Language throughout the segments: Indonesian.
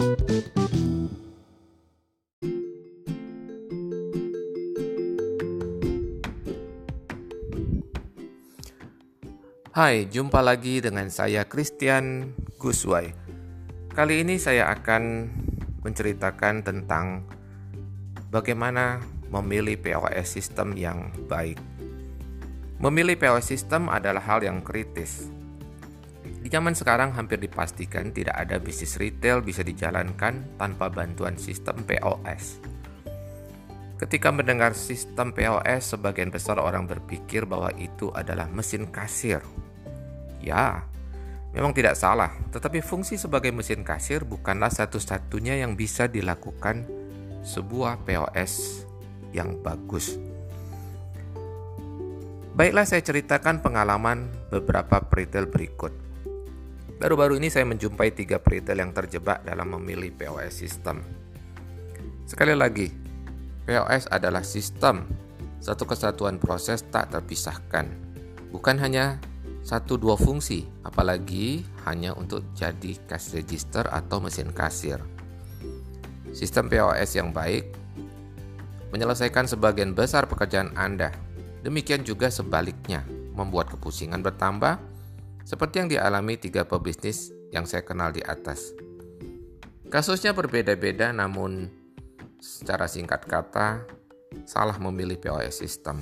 Hai, jumpa lagi dengan saya Christian Guswai. Kali ini saya akan menceritakan tentang bagaimana memilih POS sistem yang baik. Memilih POS sistem adalah hal yang kritis. Zaman sekarang hampir dipastikan tidak ada bisnis retail bisa dijalankan tanpa bantuan sistem POS. Ketika mendengar sistem POS, sebagian besar orang berpikir bahwa itu adalah mesin kasir Ya, memang tidak salah, tetapi fungsi sebagai mesin kasir bukanlah satu-satunya yang bisa dilakukan sebuah POS yang bagus. Baiklah saya ceritakan pengalaman beberapa retail berikut. Baru-baru ini saya menjumpai tiga retail yang terjebak dalam memilih POS sistem. Sekali lagi, POS adalah sistem, satu kesatuan proses tak terpisahkan. Bukan hanya satu dua fungsi, apalagi hanya untuk jadi cash register atau mesin kasir. Sistem POS yang baik menyelesaikan sebagian besar pekerjaan Anda. Demikian juga sebaliknya, membuat kepusingan bertambah seperti yang dialami tiga pebisnis yang saya kenal di atas. Kasusnya berbeda-beda namun secara singkat kata salah memilih POS sistem.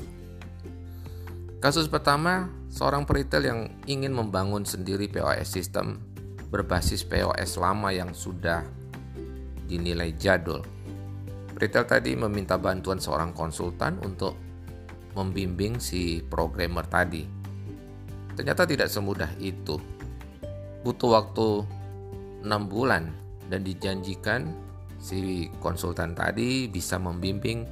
Kasus pertama, seorang peritel yang ingin membangun sendiri POS sistem berbasis POS lama yang sudah dinilai jadul. Peritel tadi meminta bantuan seorang konsultan untuk membimbing si programmer tadi. Ternyata tidak semudah itu. Butuh waktu 6 bulan dan dijanjikan si konsultan tadi bisa membimbing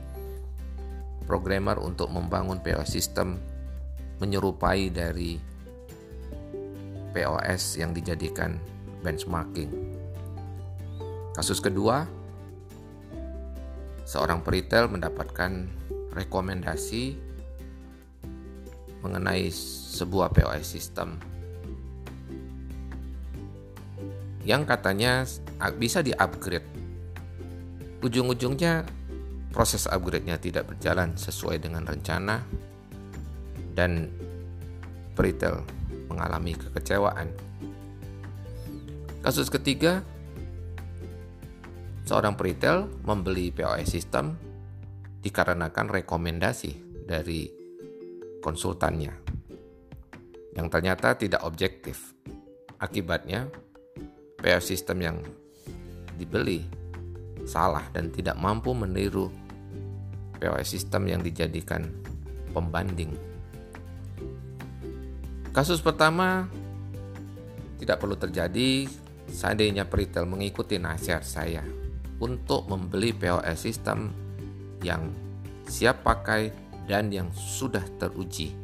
programmer untuk membangun POS sistem menyerupai dari POS yang dijadikan benchmarking. Kasus kedua, seorang peritel mendapatkan rekomendasi mengenai sebuah POS sistem yang katanya bisa di-upgrade. Ujung-ujungnya proses upgrade-nya tidak berjalan sesuai dengan rencana dan retail mengalami kekecewaan. Kasus ketiga, seorang retail membeli POS sistem dikarenakan rekomendasi dari konsultannya yang ternyata tidak objektif. Akibatnya, POS sistem yang dibeli salah dan tidak mampu meniru POS sistem yang dijadikan pembanding Kasus pertama tidak perlu terjadi seandainya peritel mengikuti nasihat saya untuk membeli POS sistem yang siap pakai dan yang sudah teruji.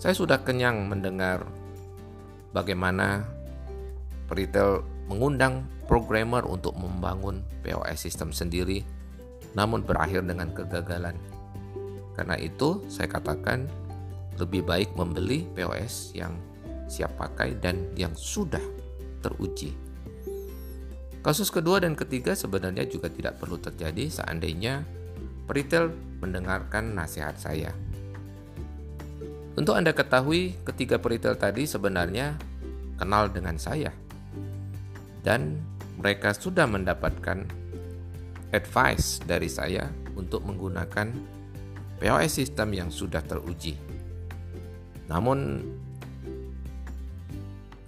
Saya sudah kenyang mendengar bagaimana peritel mengundang programmer untuk membangun POS sistem sendiri namun berakhir dengan kegagalan. Karena itu, saya katakan lebih baik membeli POS yang siap pakai dan yang sudah teruji. Kasus kedua dan ketiga sebenarnya juga tidak perlu terjadi seandainya retail mendengarkan nasihat saya. Untuk Anda ketahui, ketiga peritel tadi sebenarnya kenal dengan saya. Dan mereka sudah mendapatkan advice dari saya untuk menggunakan POS sistem yang sudah teruji. Namun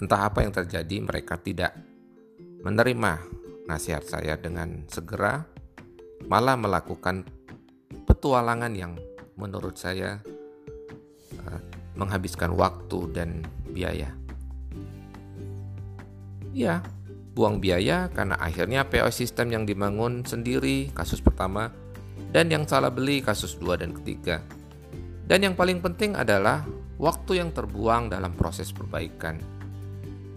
entah apa yang terjadi mereka tidak menerima nasihat saya dengan segera malah melakukan petualangan yang menurut saya uh, menghabiskan waktu dan biaya. Ya, buang biaya karena akhirnya POS sistem yang dibangun sendiri kasus pertama dan yang salah beli kasus dua dan ketiga. Dan yang paling penting adalah waktu yang terbuang dalam proses perbaikan.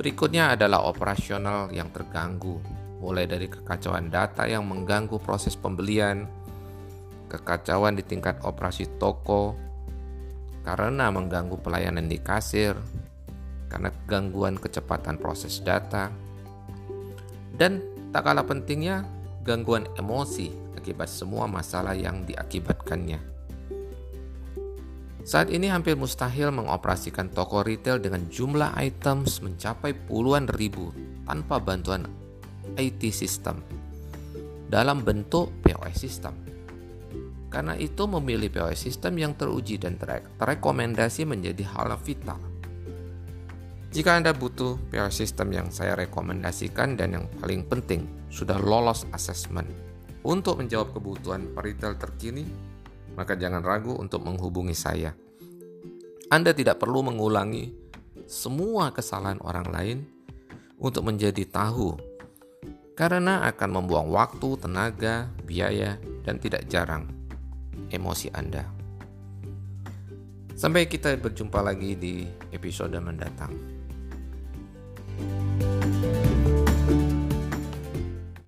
Berikutnya adalah operasional yang terganggu, mulai dari kekacauan data yang mengganggu proses pembelian, kekacauan di tingkat operasi toko karena mengganggu pelayanan di kasir, karena gangguan kecepatan proses data, dan Tak kalah pentingnya, gangguan emosi akibat semua masalah yang diakibatkannya. Saat ini hampir mustahil mengoperasikan toko retail dengan jumlah items mencapai puluhan ribu tanpa bantuan IT system dalam bentuk POS system. Karena itu memilih POS system yang teruji dan terekomendasi menjadi hal vital. Jika Anda butuh POS system yang saya rekomendasikan dan yang paling penting sudah lolos asesmen untuk menjawab kebutuhan peritel terkini, maka jangan ragu untuk menghubungi saya. Anda tidak perlu mengulangi semua kesalahan orang lain untuk menjadi tahu, karena akan membuang waktu, tenaga, biaya, dan tidak jarang emosi Anda. Sampai kita berjumpa lagi di episode mendatang.